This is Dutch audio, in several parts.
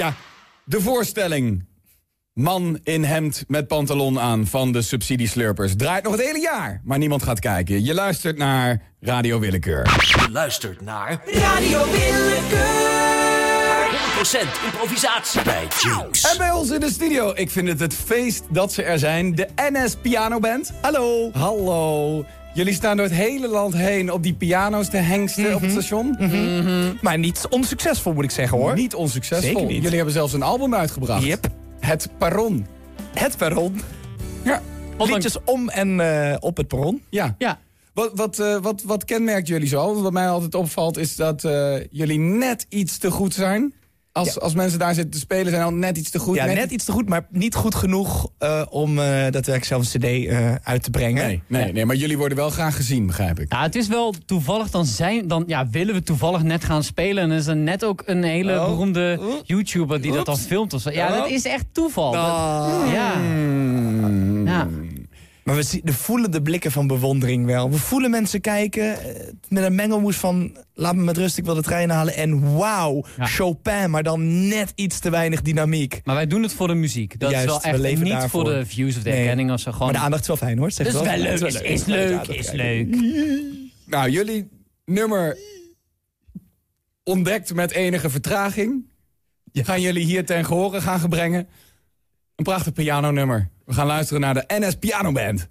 Ja, de voorstelling. Man in hemd met pantalon aan van de subsidieslurpers. Draait nog het hele jaar, maar niemand gaat kijken. Je luistert naar Radio Willekeur. Je luistert naar Radio Willekeur. 100% improvisatie bij Jinx. En bij ons in de studio, ik vind het het feest dat ze er zijn. De NS Piano Band. Hallo. Hallo. Jullie staan door het hele land heen op die piano's te hengsten op het station. Maar niet onsuccesvol moet ik zeggen hoor. Niet onsuccesvol. Zeker niet. Jullie hebben zelfs een album uitgebracht. Yep. Het Paron. Het perron. Ja. Liedjes om en eh, op het perron. Ja. Ja. Wat, wat, eh, wat, wat kenmerkt jullie zo? Want Wat mij altijd opvalt is dat eh, jullie net iets te goed zijn. Als, Ja. als mensen daar zitten te spelen zijn al net iets te goed. Ja, net iets te goed, maar niet goed genoeg eh, om eh daadwerkelijk zelf een cd eh, uit te brengen. Nee, nee, nee, maar jullie worden wel graag gezien, begrijp ik. Ja, het is wel toevallig, dan, zijn, dan ja, willen we toevallig net gaan spelen. En er is er net ook een hele Oh. beroemde. YouTuber die dat dan filmt. Of zo. Ja, Oh. dat is echt toeval. Dat- Ah. ja. Hmm. ja. Maar we, zien, we voelen de blikken van bewondering wel. We voelen mensen kijken eh, met een mengelmoes van... laat me met rust, ik wil de trein halen. En wauw, Ja. Chopin, maar dan net iets te weinig dynamiek. Maar wij doen het voor de muziek. Dat Juist, is we wel echt leven niet daarvoor. voor de views of de Nee. herkenning of zo. Gewoon, Maar de aandacht is wel fijn hoor. Zeg dat is wel leuk, is, leuk, is leuk. Nou, jullie nummer ontdekt met enige vertraging. Gaan jullie hier ten gehore gaan gebrengen. Een prachtig pianonummer. We gaan luisteren naar de NS Piano Band.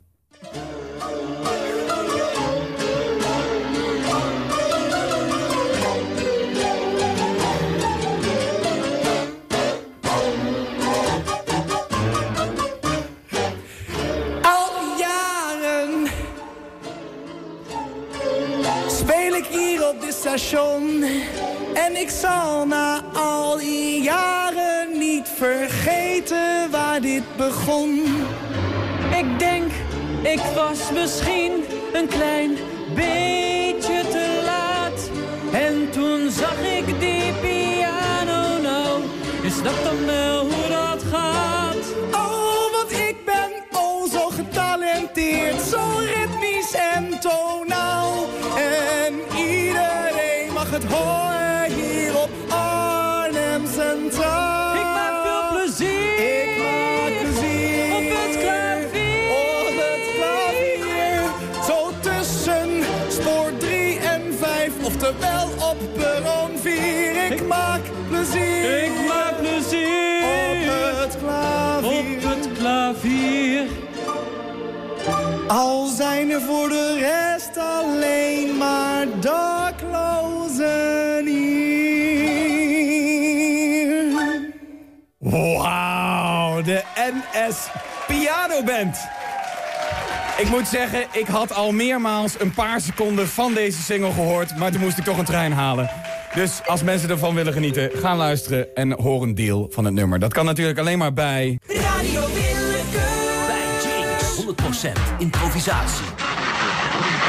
Station. En ik zal na al die jaren vergeten waar dit begon. Ik denk, ik was misschien een klein beetje te laat. En toen zag ik die piano nou. Is dat dan wel hoe dat gaat? Oh, want ik ben oh zo getalenteerd, zo ritmisch en tonaal. En iedereen mag het horen Oftewel op perron 4. Ik maak plezier. Ik maak plezier. Op het klavier. Op het klavier. Al zijn er voor de rest alleen maar daklozen hier. Wauw, de NS Piano Band. Ik moet zeggen, ik had al meermaals een paar seconden van deze single gehoord... maar toen moest ik toch een trein halen. Dus als mensen ervan willen genieten, gaan luisteren en hoor een deel van het nummer. Dat kan natuurlijk alleen maar bij... Radio Willekeur. Bij Jinx. 100% improvisatie.